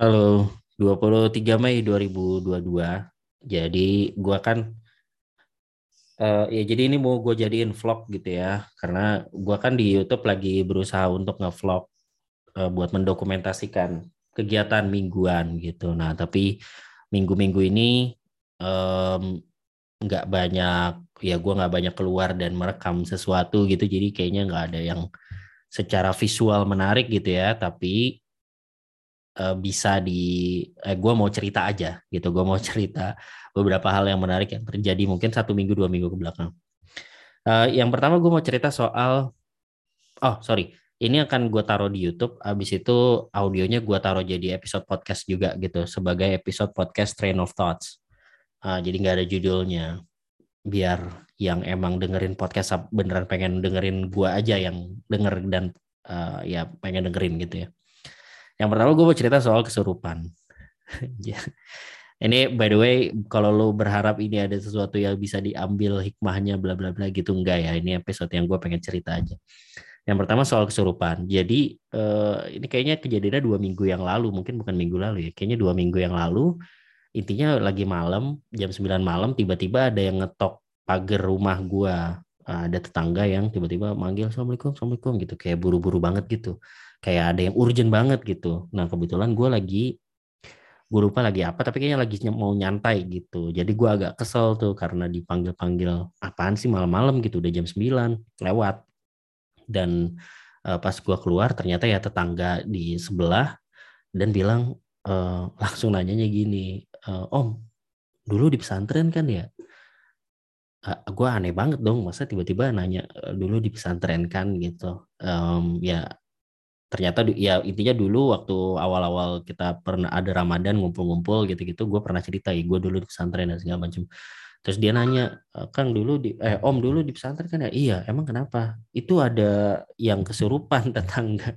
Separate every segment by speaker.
Speaker 1: Halo, 23 Mei 2022. Jadi gua kan eh ya jadi ini mau gue jadiin vlog gitu ya. Karena gua kan di YouTube lagi berusaha untuk ngevlog eh, buat mendokumentasikan kegiatan mingguan gitu. Nah, tapi minggu-minggu ini nggak banyak ya gua nggak banyak keluar dan merekam sesuatu gitu. Jadi kayaknya nggak ada yang secara visual menarik gitu ya. Tapi eh, bisa di eh, gue mau cerita aja gitu gue mau cerita beberapa hal yang menarik yang terjadi mungkin satu minggu dua minggu ke belakang. Eh, yang pertama gue mau cerita soal oh sorry ini akan gue taruh di YouTube abis itu audionya gue taruh jadi episode podcast juga gitu sebagai episode podcast Train of Thoughts. Eh, jadi nggak ada judulnya biar yang emang dengerin podcast beneran pengen dengerin gue aja yang denger dan eh, ya pengen dengerin gitu ya yang pertama gue mau cerita soal kesurupan. Ya. Ini by the way, kalau lo berharap ini ada sesuatu yang bisa diambil hikmahnya bla bla bla gitu enggak ya. Ini episode yang gue pengen cerita aja. Yang pertama soal kesurupan. Jadi eh, ini kayaknya kejadiannya dua minggu yang lalu, mungkin bukan minggu lalu ya. Kayaknya dua minggu yang lalu. Intinya lagi malam, jam 9 malam, tiba-tiba ada yang ngetok pagar rumah gue. Ada tetangga yang tiba-tiba manggil Assalamualaikum, Assalamualaikum gitu. Kayak buru-buru banget gitu kayak ada yang urgent banget gitu. Nah kebetulan gue lagi gue lupa lagi apa tapi kayaknya lagi mau nyantai gitu. Jadi gue agak kesel tuh karena dipanggil-panggil apaan sih malam-malam gitu udah jam 9 lewat. Dan uh, pas gue keluar ternyata ya tetangga di sebelah dan bilang uh, langsung nanyanya gini, uh, Om dulu di pesantren kan ya? Uh, gue aneh banget dong masa tiba-tiba nanya dulu di pesantren kan gitu. Um, ya ternyata ya intinya dulu waktu awal-awal kita pernah ada Ramadan ngumpul-ngumpul gitu-gitu gue pernah cerita ya gue dulu di pesantren dan segala macam. Terus dia nanya Kang dulu di eh Om dulu di pesantren kan ya? Iya emang kenapa? Itu ada yang kesurupan tetangga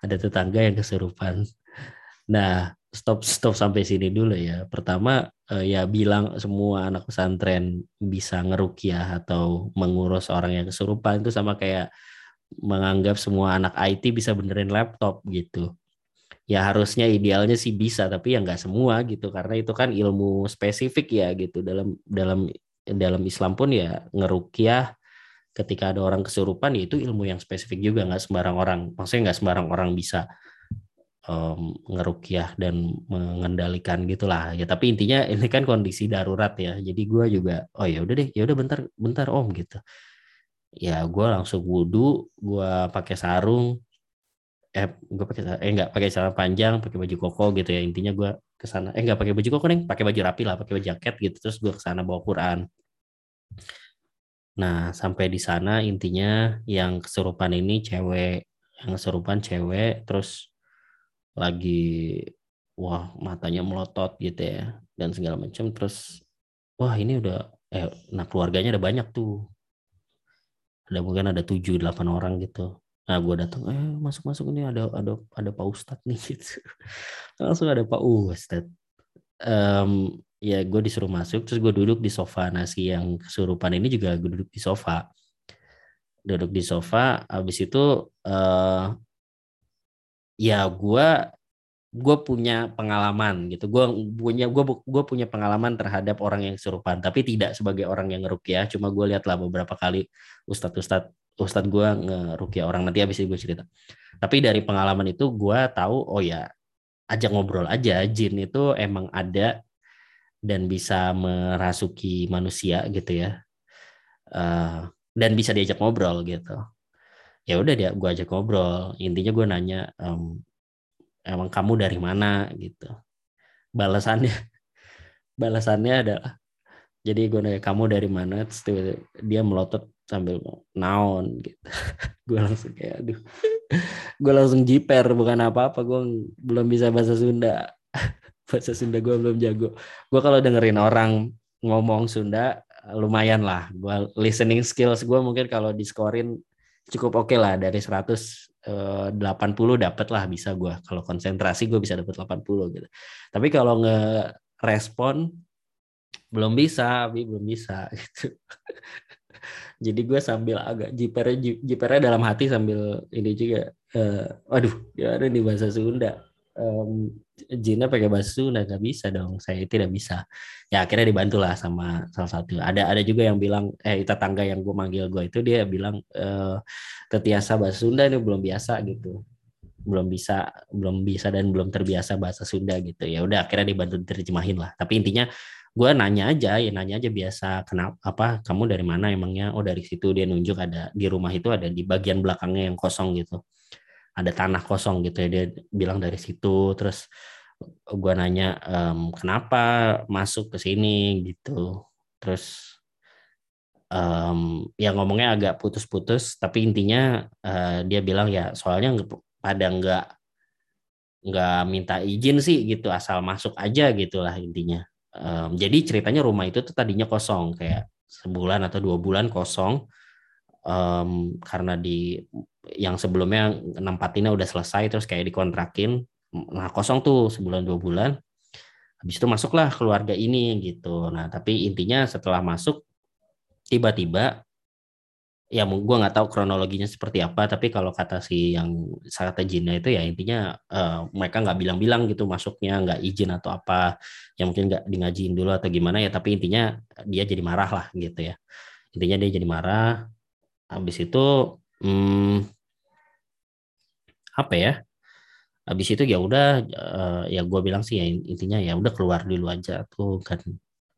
Speaker 1: ada tetangga yang kesurupan. Nah stop stop sampai sini dulu ya. Pertama ya bilang semua anak pesantren bisa ngerukiah atau mengurus orang yang kesurupan itu sama kayak menganggap semua anak IT bisa benerin laptop gitu. Ya harusnya idealnya sih bisa, tapi ya nggak semua gitu. Karena itu kan ilmu spesifik ya gitu. Dalam dalam dalam Islam pun ya ngerukiah ketika ada orang kesurupan ya itu ilmu yang spesifik juga. Nggak sembarang orang maksudnya nggak sembarang orang bisa um, ngerukiah dan mengendalikan gitulah ya. Tapi intinya ini kan kondisi darurat ya. Jadi gue juga oh ya udah deh ya udah bentar bentar om gitu ya gue langsung wudhu gue pakai sarung. Eh gue pakai eh nggak pakai celana panjang pakai baju koko gitu ya. Intinya gue ke sana eh nggak pakai baju koko nih pakai baju rapi lah pakai baju jaket gitu. Terus gue ke sana bawa Quran. Nah sampai di sana intinya yang kesurupan ini cewek yang kesurupan cewek terus lagi wah matanya melotot gitu ya dan segala macam. Terus wah ini udah eh nah keluarganya ada banyak tuh ada mungkin ada tujuh delapan orang gitu. Nah gue datang eh masuk masuk ini ada ada ada pak ustadz nih gitu. Langsung ada pak ustadz. Um, ya gue disuruh masuk terus gue duduk di sofa. Nasi yang kesurupan ini juga gue duduk di sofa. Duduk di sofa habis itu uh, ya gue gue punya pengalaman gitu. Gue punya gue gue punya pengalaman terhadap orang yang kesurupan tapi tidak sebagai orang yang ngerukyah cuma gue lihat lah beberapa kali ustadz ustadz ustadz gue ngerukyah orang. Nanti habis itu gue cerita. Tapi dari pengalaman itu gue tahu oh ya ajak ngobrol aja. Jin itu emang ada dan bisa merasuki manusia gitu ya. Uh, dan bisa diajak ngobrol gitu. Ya udah dia gue ajak ngobrol. Intinya gue nanya um, emang kamu dari mana gitu. Balasannya balasannya adalah jadi gue nanya kamu dari mana? Terus dia melotot sambil naon gitu. Gue langsung kayak aduh. Gue langsung jiper bukan apa-apa gue belum bisa bahasa Sunda. Bahasa Sunda gue belum jago. Gue kalau dengerin orang ngomong Sunda lumayan lah. Gue listening skills gue mungkin kalau diskorin cukup oke okay lah dari 100 80 dapat lah bisa gue kalau konsentrasi gue bisa dapat 80 gitu. Tapi kalau nge-respon belum bisa tapi belum bisa gitu. Jadi gue sambil agak jipernya jipernya dalam hati sambil ini juga uh, aduh ya ada di bahasa Sunda um, jinnya pakai bahasa Sunda nggak bisa dong. Saya tidak bisa. Ya akhirnya dibantu lah sama salah satu. Ada ada juga yang bilang eh tetangga yang gue manggil gue itu dia bilang eh, tetiasa bahasa Sunda ini belum biasa gitu. Belum bisa belum bisa dan belum terbiasa bahasa Sunda gitu. Ya udah akhirnya dibantu diterjemahin lah. Tapi intinya gue nanya aja ya nanya aja biasa kenapa apa kamu dari mana emangnya? Oh dari situ. Dia nunjuk ada di rumah itu ada di bagian belakangnya yang kosong gitu ada tanah kosong gitu ya dia bilang dari situ. Terus gue nanya ehm, kenapa masuk ke sini? Gitu. Terus um, ya ngomongnya agak putus-putus tapi intinya uh, dia bilang ya soalnya pada nggak nggak minta izin sih gitu asal masuk aja gitulah intinya. Um, jadi ceritanya rumah itu tuh tadinya kosong kayak sebulan atau dua bulan kosong um, karena di yang sebelumnya nempatinnya udah selesai terus kayak dikontrakin nah kosong tuh sebulan dua bulan. Habis itu masuklah keluarga ini gitu. Nah tapi intinya setelah masuk tiba-tiba ya gue nggak tahu kronologinya seperti apa tapi kalau kata si yang kata jinnya itu ya intinya uh, mereka nggak bilang-bilang gitu masuknya nggak izin atau apa yang mungkin nggak di ngajiin dulu atau gimana ya tapi intinya dia jadi marah lah gitu ya. Intinya dia jadi marah habis itu hmm, apa ya? Habis itu ya udah uh, ya gue bilang sih ya intinya ya udah keluar dulu aja tuh kan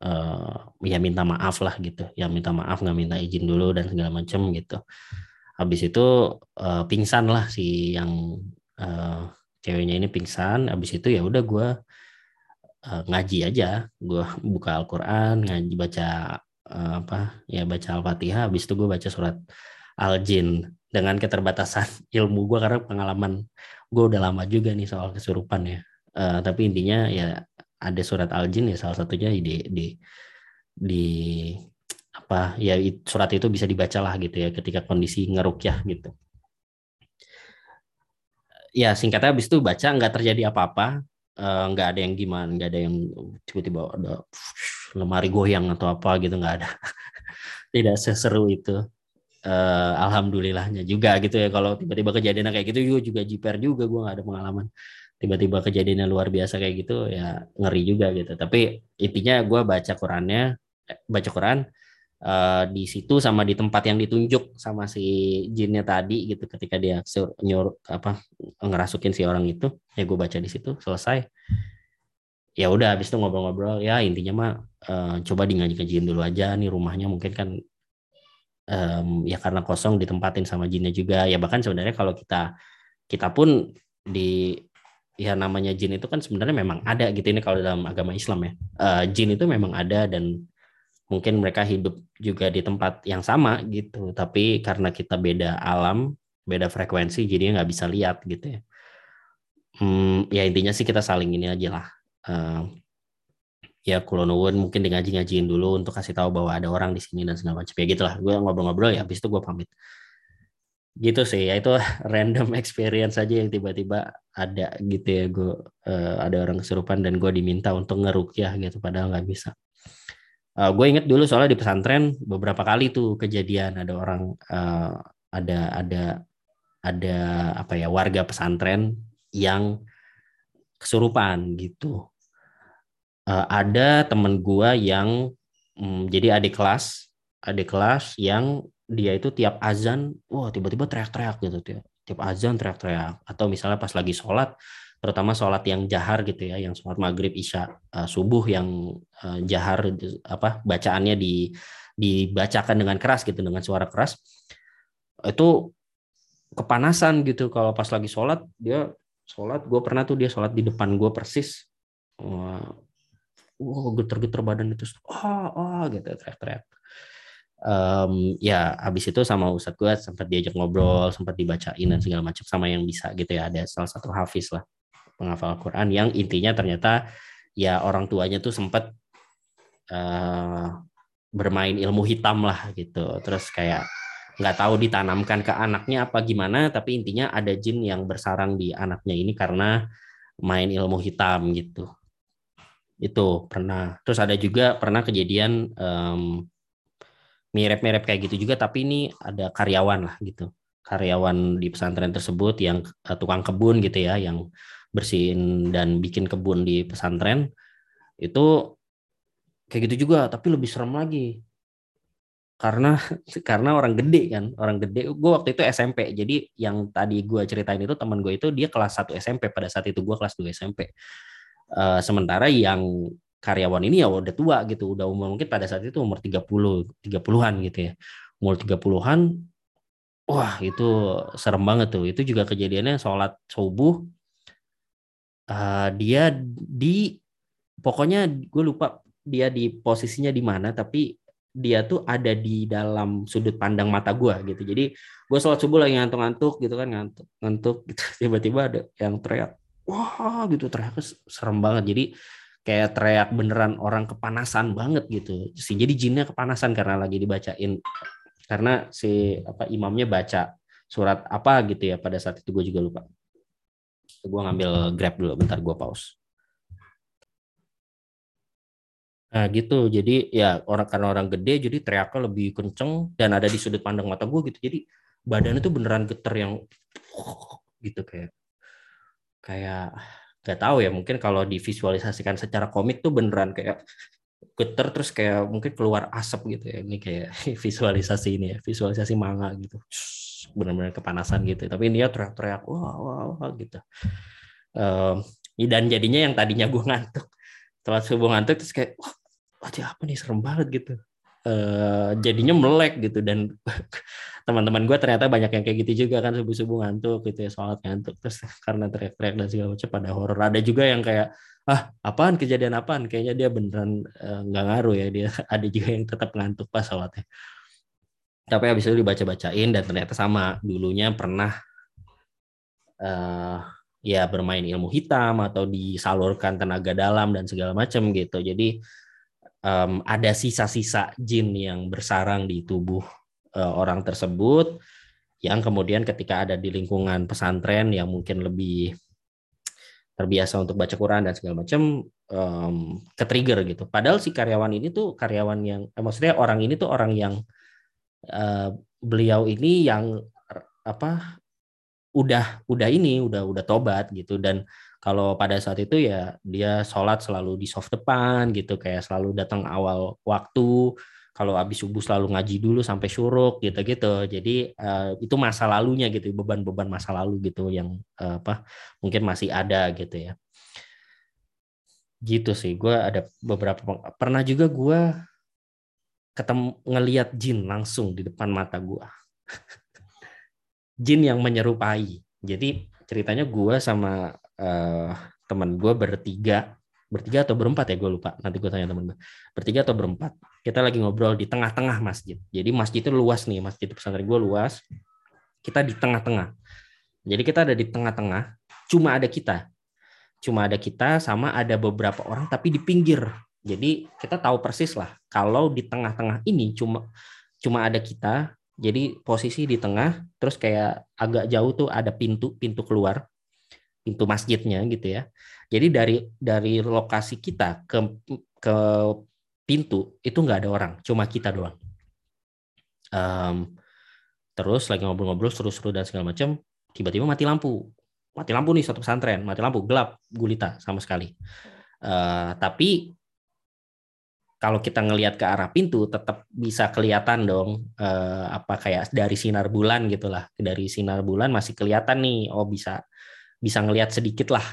Speaker 1: uh, ya minta maaf lah gitu. Ya minta maaf nggak minta izin dulu dan segala macam gitu. Habis itu uh, pingsan lah si yang uh, ceweknya ini pingsan. Habis itu ya udah gue uh, ngaji aja. Gue buka Al-Quran ngaji baca uh, apa ya baca Al-Fatihah habis itu gue baca surat Al-Jin dengan keterbatasan ilmu gue karena pengalaman gue udah lama juga nih soal kesurupan ya uh, tapi intinya ya ada surat al-jin ya salah satunya di di di apa ya surat itu bisa dibaca lah gitu ya ketika kondisi ngerukyah gitu. Ya singkatnya habis itu baca nggak terjadi apa-apa, eh, nggak ada yang gimana, nggak ada yang tiba-tiba ada lemari goyang atau apa gitu nggak ada. Tidak seseru itu. Uh, alhamdulillahnya juga gitu ya. Kalau tiba-tiba kejadian kayak gitu juga jiper juga gue nggak ada pengalaman. Tiba-tiba kejadiannya luar biasa kayak gitu ya ngeri juga gitu. Tapi intinya gue baca Qurannya eh, baca Quran uh, di situ sama di tempat yang ditunjuk sama si jinnya tadi gitu. Ketika dia nyuruh apa ngerasukin si orang itu ya gue baca di situ selesai ya udah habis itu ngobrol-ngobrol. Ya intinya mah uh, coba di ngaji dulu aja nih rumahnya mungkin kan um, ya karena kosong ditempatin sama jinnya juga. Ya bahkan sebenarnya kalau kita kita pun di ya namanya jin itu kan sebenarnya memang ada gitu ini kalau dalam agama Islam ya. Uh, jin itu memang ada dan mungkin mereka hidup juga di tempat yang sama gitu. Tapi karena kita beda alam beda frekuensi jadi nggak bisa lihat gitu ya. Hmm, ya intinya sih kita saling ini aja lah uh, ya kulonwun mungkin di ngaji-ngajiin dulu untuk kasih tahu bahwa ada orang di sini dan segala macam. Ya gitulah gue ngobrol-ngobrol ya habis itu gue pamit. Gitu sih ya itu random experience aja yang tiba-tiba ada gitu ya gue uh, ada orang kesurupan dan gue diminta untuk ngerukyah gitu padahal nggak bisa. Uh, gue inget dulu soalnya di pesantren beberapa kali tuh kejadian ada orang uh, ada ada ada apa ya warga pesantren yang kesurupan gitu uh, ada temen gue yang um, jadi adik kelas adik kelas yang dia itu tiap azan, wah tiba-tiba teriak-teriak gitu tiap, tiap azan teriak-teriak. Atau misalnya pas lagi sholat, terutama sholat yang jahar gitu ya, yang sholat maghrib isya uh, subuh yang uh, jahar apa bacaannya di dibacakan dengan keras gitu dengan suara keras, itu kepanasan gitu kalau pas lagi sholat dia sholat gue pernah tuh dia sholat di depan gue persis wah geter-geter badan itu oh oh gitu teriak-teriak. Um, ya habis itu sama ustadz gue sempat diajak ngobrol sempat dibacain dan segala macam sama yang bisa gitu ya. Ada salah satu hafiz lah penghafal Quran yang intinya ternyata ya orang tuanya tuh sempat uh, bermain ilmu hitam lah gitu. Terus kayak nggak tahu ditanamkan ke anaknya apa gimana tapi intinya ada jin yang bersarang di anaknya ini karena main ilmu hitam gitu itu pernah. Terus ada juga pernah kejadian um, mirip-mirip kayak gitu juga tapi ini ada karyawan lah gitu. Karyawan di pesantren tersebut yang uh, tukang kebun gitu ya yang bersihin dan bikin kebun di pesantren. Itu kayak gitu juga tapi lebih serem lagi. Karena karena orang gede kan orang gede. Gue waktu itu SMP jadi yang tadi gue ceritain itu teman gue itu dia kelas 1 SMP pada saat itu gue kelas 2 SMP uh, sementara yang karyawan ini ya udah tua gitu udah umur mungkin pada saat itu umur 30 30-an gitu ya. Umur 30-an wah itu serem banget tuh. Itu juga kejadiannya sholat subuh uh, dia di pokoknya gue lupa dia di posisinya di mana tapi dia tuh ada di dalam sudut pandang mata gue gitu. Jadi gue sholat subuh lagi ngantuk-ngantuk gitu kan ngantuk ngantuk gitu. Tiba-tiba ada yang teriak wah gitu. Teriak serem banget. Jadi kayak teriak beneran orang kepanasan banget gitu. Sih jadi jinnya kepanasan karena lagi dibacain. Karena si apa imamnya baca surat apa gitu ya. Pada saat itu gue juga lupa. Gue ngambil grab dulu. Bentar gue pause. Nah gitu, jadi ya orang karena orang gede jadi teriaknya lebih kenceng dan ada di sudut pandang mata gue gitu. Jadi badannya tuh beneran geter yang gitu kayak kayak gak tahu ya mungkin kalau divisualisasikan secara komik tuh beneran kayak geter terus kayak mungkin keluar asap gitu ya. Ini kayak visualisasi ini ya visualisasi manga gitu. Benar-benar kepanasan gitu. Tapi dia teriak-teriak wah wah wah gitu. Um, dan jadinya yang tadinya gue ngantuk. Setelah subuh ngantuk terus kayak wah apa nih? Serem banget gitu uh, jadinya melek gitu. Dan teman-teman gue ternyata banyak yang kayak gitu juga kan subuh subuh ngantuk gitu ya sholat ngantuk. Terus karena teriak-teriak dan segala macam pada horor. Ada juga yang kayak ah apaan? Kejadian apaan? Kayaknya dia beneran eh, nggak uh, ngaruh ya. Dia ada juga yang tetap ngantuk pas sholatnya. Tapi habis itu dibaca-bacain dan ternyata sama. Dulunya pernah uh, ya bermain ilmu hitam atau disalurkan tenaga dalam dan segala macam gitu. Jadi um, ada sisa-sisa jin yang bersarang di tubuh uh, orang tersebut yang kemudian ketika ada di lingkungan pesantren yang mungkin lebih terbiasa untuk baca Quran dan segala macam um, ke gitu. Padahal si karyawan ini tuh karyawan yang eh, maksudnya orang ini tuh orang yang uh, beliau ini yang apa udah udah ini udah udah tobat gitu dan kalau pada saat itu ya dia sholat selalu di soft depan gitu kayak selalu datang awal waktu. Kalau habis subuh selalu ngaji dulu sampai syuruk gitu-gitu. Jadi uh, itu masa lalunya gitu beban-beban masa lalu gitu yang uh, apa mungkin masih ada gitu ya. Gitu sih gue ada beberapa pernah juga gue ketemu ngelihat jin langsung di depan mata gue jin yang menyerupai. Jadi ceritanya gue sama uh, teman gue bertiga. Bertiga atau berempat ya? Gue lupa. Nanti gue tanya temen gue bertiga atau berempat? Kita lagi ngobrol di tengah-tengah masjid. Jadi masjid itu luas nih. Masjid pesantren gue luas. Kita di tengah-tengah. Jadi kita ada di tengah-tengah. Cuma ada kita. Cuma ada kita sama ada beberapa orang tapi di pinggir. Jadi kita tahu persis lah. Kalau di tengah-tengah ini cuma cuma ada kita jadi posisi di tengah terus kayak agak jauh tuh ada pintu pintu keluar pintu masjidnya gitu ya. Jadi dari dari lokasi kita ke ke pintu itu nggak ada orang, cuma kita doang. Um, terus lagi ngobrol-ngobrol seru-seru dan segala macam, tiba-tiba mati lampu. Mati lampu nih satu pesantren, mati lampu gelap gulita sama sekali. Uh, tapi kalau kita ngelihat ke arah pintu tetap bisa kelihatan dong uh, apa kayak dari sinar bulan gitulah dari sinar bulan masih kelihatan nih oh bisa bisa ngelihat sedikit lah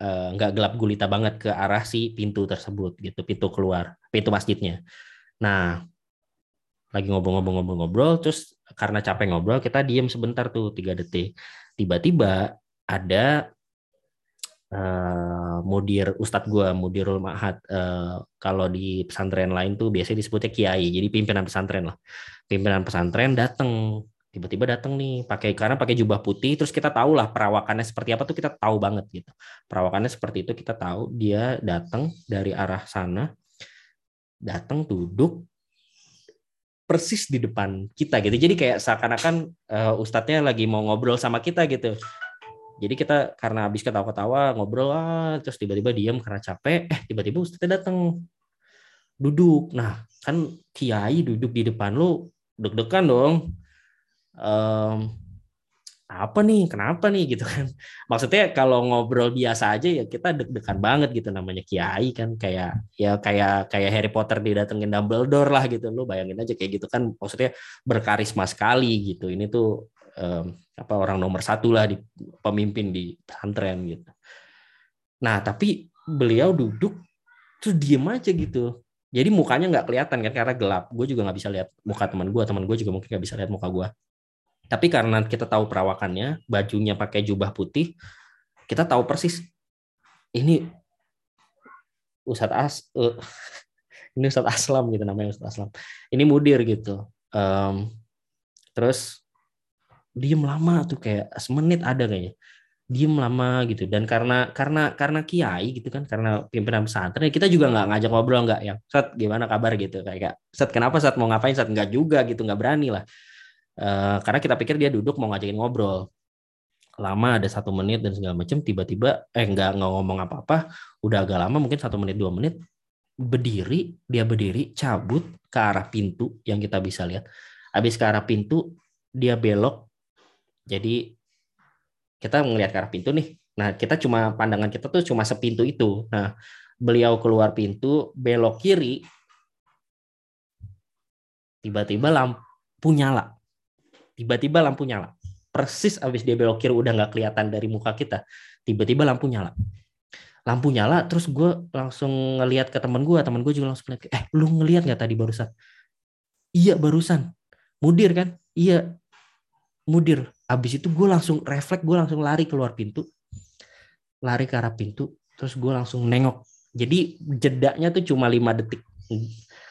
Speaker 1: eh, nggak gelap gulita banget ke arah si pintu tersebut gitu pintu keluar pintu masjidnya. Nah lagi ngobrol-ngobrol-ngobrol-ngobrol terus karena capek ngobrol kita diem sebentar tuh tiga detik. Tiba-tiba ada uh, mudir ustadz gue mudirul mahat uh, kalau di pesantren lain tuh biasanya disebutnya kiai jadi pimpinan pesantren lah. Pimpinan pesantren datang tiba-tiba datang nih pakai karena pakai jubah putih terus kita tahu lah perawakannya seperti apa tuh kita tahu banget gitu. Perawakannya seperti itu kita tahu dia datang dari arah sana datang duduk persis di depan kita gitu. Jadi kayak seakan-akan uh, ustadznya lagi mau ngobrol sama kita gitu. Jadi kita karena habis ketawa-ketawa ngobrol ah, terus tiba-tiba diam karena capek eh tiba-tiba ustadznya datang duduk. Nah kan kiai duduk di depan lu deg-degan dong um, apa nih? Kenapa nih? Gitu kan. Maksudnya kalau ngobrol biasa aja ya kita deg-degan banget gitu namanya kiai kan. Kayak ya kayak kayak Harry Potter didatengin Dumbledore lah gitu. Lo bayangin aja kayak gitu kan. Maksudnya berkarisma sekali gitu. Ini tuh um, apa orang nomor satu lah di pemimpin di pesantren gitu. Nah tapi beliau duduk terus diem aja gitu. Jadi mukanya nggak kelihatan kan karena gelap. Gue juga nggak bisa lihat muka teman gue teman gue juga mungkin nggak bisa lihat muka gue tapi karena kita tahu perawakannya, bajunya pakai jubah putih, kita tahu persis ini Ustadz As uh, ini Ustadz Aslam gitu namanya Ustadz Aslam. Ini mudir gitu. Um, terus diem lama tuh kayak semenit ada kayaknya. Diem lama gitu. Dan karena karena karena kiai gitu kan karena pimpinan pesantren kita juga nggak ngajak ngobrol nggak yang set gimana kabar? gitu. Kayak set kenapa saat mau ngapain? Saat nggak juga gitu nggak berani lah Uh, karena kita pikir dia duduk mau ngajakin ngobrol. Lama ada satu menit dan segala macam tiba-tiba eh nggak ngomong apa-apa udah agak lama mungkin satu menit dua menit berdiri dia berdiri cabut ke arah pintu yang kita bisa lihat. Habis ke arah pintu dia belok. Jadi kita ngelihat ke arah pintu nih. Nah kita cuma pandangan kita tuh cuma sepintu itu. Nah beliau keluar pintu belok kiri tiba-tiba lampu nyala tiba-tiba lampu nyala. Persis abis dia belok kiri udah nggak kelihatan dari muka kita. Tiba-tiba lampu nyala. Lampu nyala terus gue langsung ngelihat ke teman gue teman gue juga langsung ngeliat eh lu ngelihat nggak tadi barusan? Iya barusan. Mudir kan? Iya. Mudir. Abis itu gue langsung refleks gue langsung lari keluar pintu. Lari ke arah pintu terus gue langsung nengok. Jadi jedaknya tuh cuma lima detik.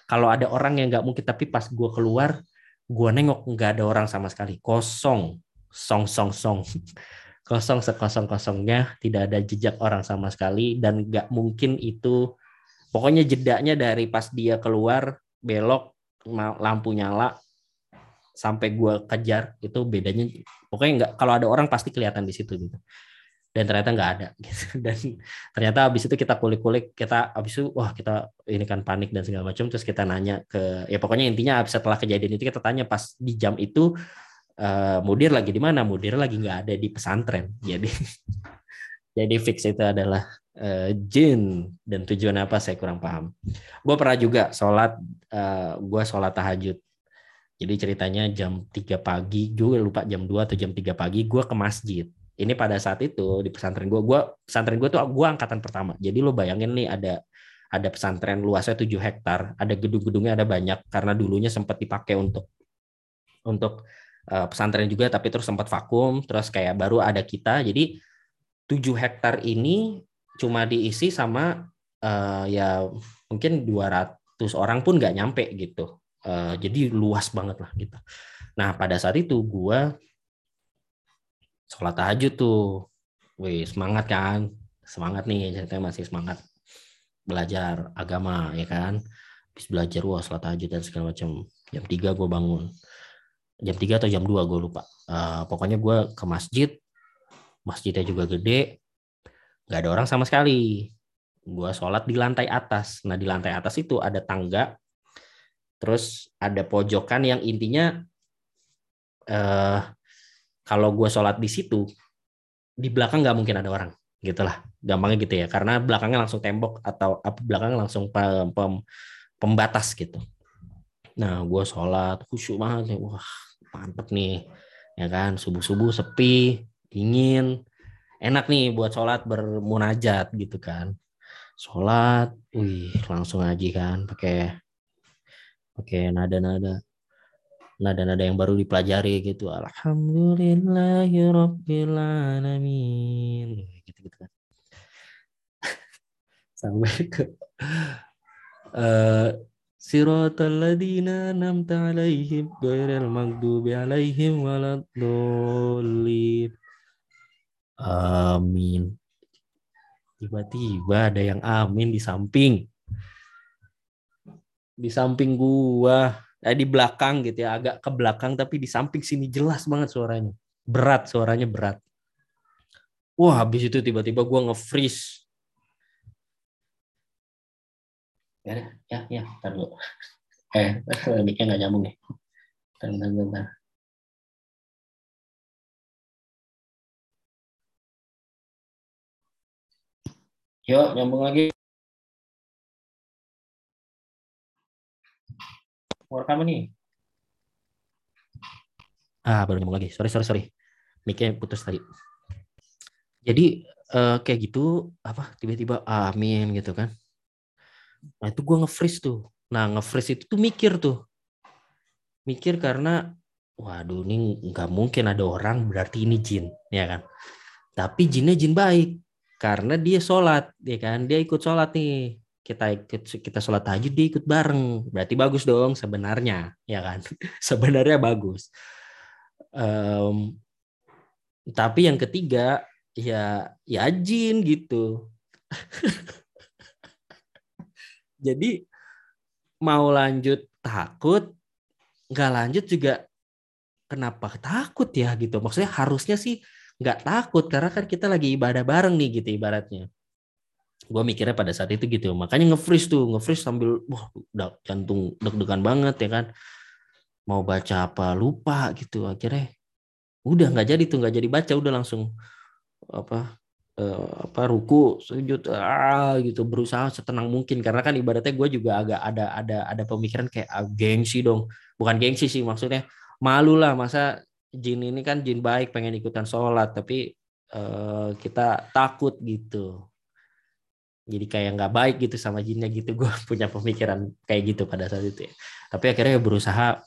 Speaker 1: Kalau ada orang yang nggak mungkin tapi pas gue keluar gua nengok nggak ada orang sama sekali. Kosong. Song song song. Kosong sekosong kosongnya tidak ada jejak orang sama sekali dan nggak mungkin itu pokoknya jedanya dari pas dia keluar belok lampu nyala sampai gua kejar itu bedanya pokoknya nggak kalau ada orang pasti kelihatan di situ gitu dan ternyata nggak ada gitu. dan ternyata habis itu kita kulik-kulik kita habis itu wah kita ini kan panik dan segala macam terus kita nanya ke ya pokoknya intinya setelah kejadian itu kita tanya pas di jam itu uh, mudir lagi di mana? Mudir lagi nggak ada di pesantren. Jadi jadi fix itu adalah uh, jin. Dan tujuan apa? Saya kurang paham. Gue pernah juga sholat uh, eh, gue sholat tahajud. Jadi ceritanya jam 3 pagi gue lupa jam 2 atau jam 3 pagi gue ke masjid ini pada saat itu di pesantren gue gue pesantren gue tuh gue angkatan pertama. Jadi lo bayangin nih ada ada pesantren luasnya 7 hektar ada gedung-gedungnya ada banyak karena dulunya sempat dipakai untuk untuk uh, pesantren juga tapi terus sempat vakum terus kayak baru ada kita. Jadi 7 hektar ini cuma diisi sama uh, ya mungkin 200 orang pun nggak nyampe gitu. Uh, jadi luas banget lah gitu. Nah pada saat itu gue sholat tahajud tuh. Wih, semangat kan? Semangat nih, ceritanya masih semangat belajar agama ya kan. Habis belajar wah sholat tahajud dan segala macam. Jam 3 gue bangun. Jam 3 atau jam 2 gue lupa. Uh, pokoknya gue ke masjid. Masjidnya juga gede. Gak ada orang sama sekali. Gue sholat di lantai atas. Nah di lantai atas itu ada tangga. Terus ada pojokan yang intinya uh, kalau gue sholat di situ di belakang nggak mungkin ada orang gitulah. Gampangnya gitu ya karena belakangnya langsung tembok atau apa belakangnya langsung pem, pem, pembatas gitu. Nah gue sholat khusyuk banget ya wah mantep nih ya kan. Subuh subuh sepi dingin enak nih buat sholat bermunajat gitu kan. Sholat wih langsung aja kan pakai pakai nada-nada nada-nada yang baru dipelajari gitu. Alhamdulillahirobbilalamin gitu gitu kan. Sampai ke uh, siratal ladina namta alaihim ghairil maghdubi alaihim waladdallin. Amin. Tiba-tiba ada yang amin di samping. Di samping gua Eh, di belakang gitu ya, agak ke belakang tapi di samping sini jelas banget suaranya. Berat suaranya berat. Wah, habis itu tiba-tiba gue nge-freeze. Ya, ya, ya. Eh, mic-nya nggak nyambung nih. Bentar, bentar. Yuk, nyambung lagi. Mau kamu nih? Ah, baru nyambung lagi. Sorry, sorry, sorry. Mic-nya putus tadi. Jadi uh, kayak gitu apa tiba-tiba amin gitu kan. Nah, itu gue nge-freeze tuh. Nah, nge-freeze itu tuh mikir tuh. Mikir karena waduh ini nggak mungkin ada orang berarti ini jin ya kan tapi jinnya jin baik karena dia sholat ya kan dia ikut sholat nih kita ikut kita sholat tahajud dia ikut bareng. Berarti bagus dong sebenarnya ya kan? Sebenarnya bagus. Um, tapi yang ketiga ya ya jin gitu. Jadi mau lanjut takut nggak lanjut juga kenapa takut ya gitu? Maksudnya harusnya sih nggak takut karena kan kita lagi ibadah bareng nih gitu ibaratnya gue mikirnya pada saat itu gitu makanya nge-freeze tuh nge-freeze sambil wah udah jantung deg-degan banget ya kan. Mau baca apa lupa gitu akhirnya udah nggak jadi tuh nggak jadi baca udah langsung apa eh, apa ruku sujud ah gitu berusaha setenang mungkin. Karena kan ibaratnya gue juga agak ada ada ada pemikiran kayak ah, gengsi dong. Bukan gengsi sih maksudnya malu lah masa jin ini kan jin baik pengen ikutan sholat tapi uh, kita takut gitu jadi kayak nggak baik gitu sama jinnya gitu. Gue punya pemikiran kayak gitu pada saat itu ya. tapi akhirnya berusaha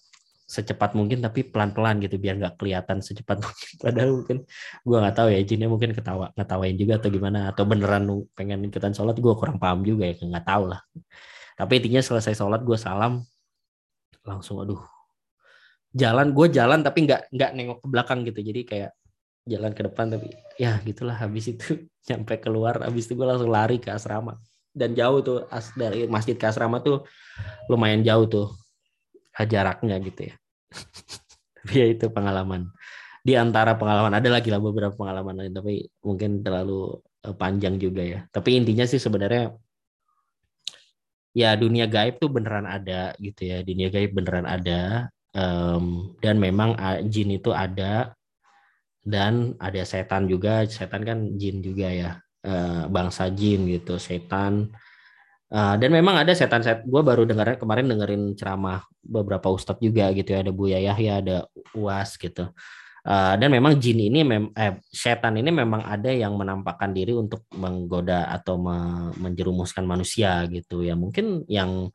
Speaker 1: secepat mungkin tapi pelan-pelan gitu biar nggak kelihatan secepat mungkin. Padahal mungkin gue nggak tahu ya jinnya mungkin ketawa ngetawain juga atau gimana atau beneran pengen ikutan sholat gue kurang paham juga ya nggak tahu lah. Tapi intinya selesai sholat gue salam langsung aduh jalan. Gue jalan tapi nggak nggak nengok ke belakang gitu. Jadi kayak jalan ke depan tapi ya gitulah habis itu sampai keluar habis itu gue langsung lari ke asrama. Dan jauh tuh as dari masjid ke asrama tuh lumayan jauh tuh jaraknya gitu ya. Tapi ya itu pengalaman. Di antara pengalaman ada lagi lah beberapa pengalaman lain tapi mungkin terlalu eh, panjang juga ya. Tapi intinya sih sebenarnya ya dunia gaib tuh beneran ada gitu ya dunia gaib beneran ada um, dan memang jin itu ada dan ada setan juga setan kan jin juga ya. Uh, bangsa jin gitu setan. Uh, dan memang ada setan set gue baru dengar kemarin dengerin ceramah beberapa ustadz juga gitu ya. Ada Buya Yahya ada Uas gitu. Uh, dan memang jin ini mem eh, setan ini memang ada yang menampakkan diri untuk menggoda atau me menjerumuskan manusia gitu ya. Mungkin yang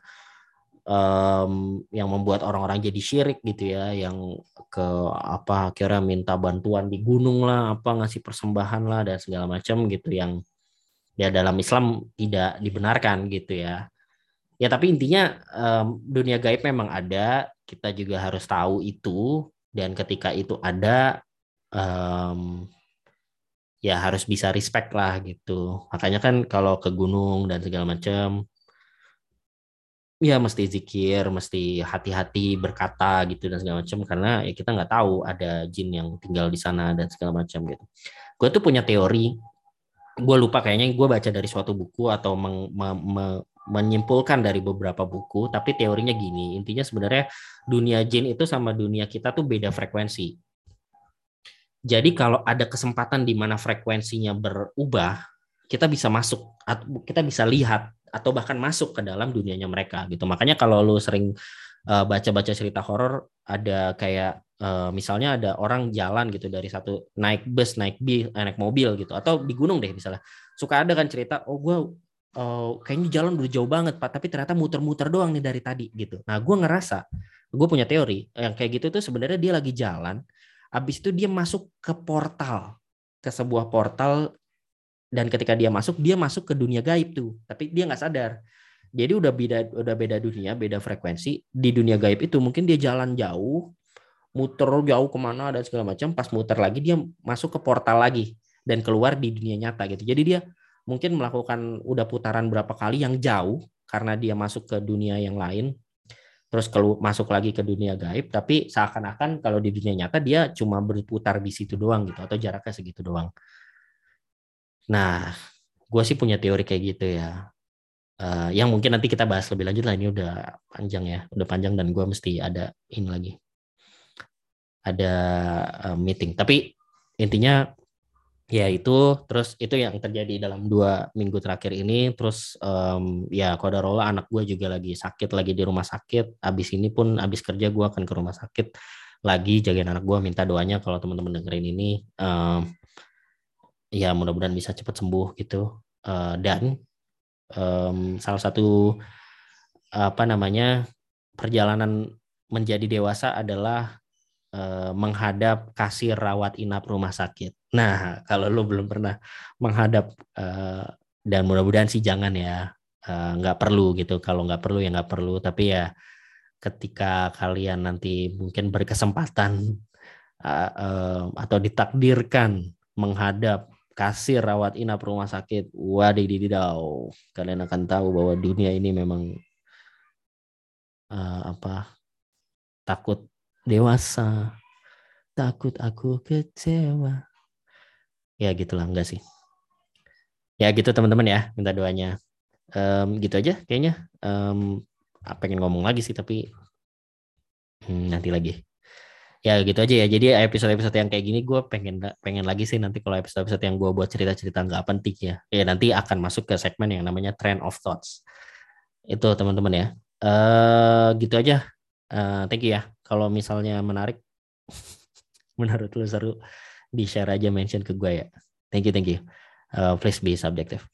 Speaker 1: um, yang membuat orang-orang jadi syirik gitu ya yang ke apa kira minta bantuan di gunung lah apa ngasih persembahan lah dan segala macam gitu yang ya dalam Islam tidak dibenarkan gitu ya. Ya tapi intinya um, dunia gaib memang ada kita juga harus tahu itu dan ketika itu ada um, ya harus bisa respect lah gitu. Makanya kan kalau ke gunung dan segala macam ya mesti zikir, mesti hati-hati berkata gitu dan segala macam karena ya kita nggak tahu ada jin yang tinggal di sana dan segala macam gitu. Gue tuh punya teori, gue lupa kayaknya gue baca dari suatu buku atau meng, me, me, menyimpulkan dari beberapa buku, tapi teorinya gini, intinya sebenarnya dunia jin itu sama dunia kita tuh beda frekuensi. Jadi kalau ada kesempatan di mana frekuensinya berubah, kita bisa masuk, kita bisa lihat atau bahkan masuk ke dalam dunianya mereka gitu. Makanya kalau lu sering uh, baca-baca cerita horor ada kayak uh, misalnya ada orang jalan gitu dari satu naik bus, naik bis, eh, naik mobil gitu atau di gunung deh misalnya. Suka ada kan cerita, oh gue uh, kayaknya jalan udah jauh banget pak, tapi ternyata muter-muter doang nih dari tadi gitu. Nah gue ngerasa, gue punya teori yang kayak gitu tuh sebenarnya dia lagi jalan, abis itu dia masuk ke portal ke sebuah portal dan ketika dia masuk dia masuk ke dunia gaib tuh. Tapi dia nggak sadar. Jadi udah beda udah beda dunia beda frekuensi. Di dunia gaib itu mungkin dia jalan jauh muter jauh ke mana dan segala macam. Pas muter lagi dia masuk ke portal lagi dan keluar di dunia nyata gitu. Jadi dia mungkin melakukan udah putaran berapa kali yang jauh karena dia masuk ke dunia yang lain. Terus kalau masuk lagi ke dunia gaib. Tapi seakan-akan kalau di dunia nyata dia cuma berputar di situ doang gitu atau jaraknya segitu doang Nah, gue sih punya teori kayak gitu ya. Uh, yang mungkin nanti kita bahas lebih lanjut lah ini udah panjang ya, udah panjang dan gue mesti ada ini lagi, ada uh, meeting. Tapi intinya ya itu terus itu yang terjadi dalam dua minggu terakhir ini terus um, ya kodarola anak gue juga lagi sakit lagi di rumah sakit abis ini pun abis kerja gue akan ke rumah sakit lagi jagain anak gue minta doanya kalau teman-teman dengerin ini um, ya mudah-mudahan bisa cepat sembuh gitu uh, dan um, salah satu apa namanya perjalanan menjadi dewasa adalah uh, menghadap kasir rawat inap rumah sakit Nah, kalau lo belum pernah menghadap uh, dan mudah-mudahan sih jangan ya, nggak perlu gitu. Kalau nggak perlu ya nggak perlu. Tapi ya ketika kalian nanti mungkin berkesempatan atau ditakdirkan menghadap kasir rawat inap rumah sakit, wadididau, kalian akan tahu bahwa dunia ini memang uh, apa takut dewasa, takut aku kecewa. Ya gitulah enggak sih. Ya gitu teman-teman ya minta doanya. Um, gitu aja kayaknya. Um, pengen ngomong lagi sih tapi hmm, nanti lagi ya gitu aja ya jadi episode-episode yang kayak gini gue pengen pengen lagi sih nanti kalau episode-episode yang gue buat cerita-cerita nggak penting ya ya nanti akan masuk ke segmen yang namanya trend of thoughts itu teman-teman ya uh, gitu aja uh, thank you ya kalau misalnya menarik menurut lu seru di share aja mention ke gue ya. Thank you, thank you. Uh, please be subjective.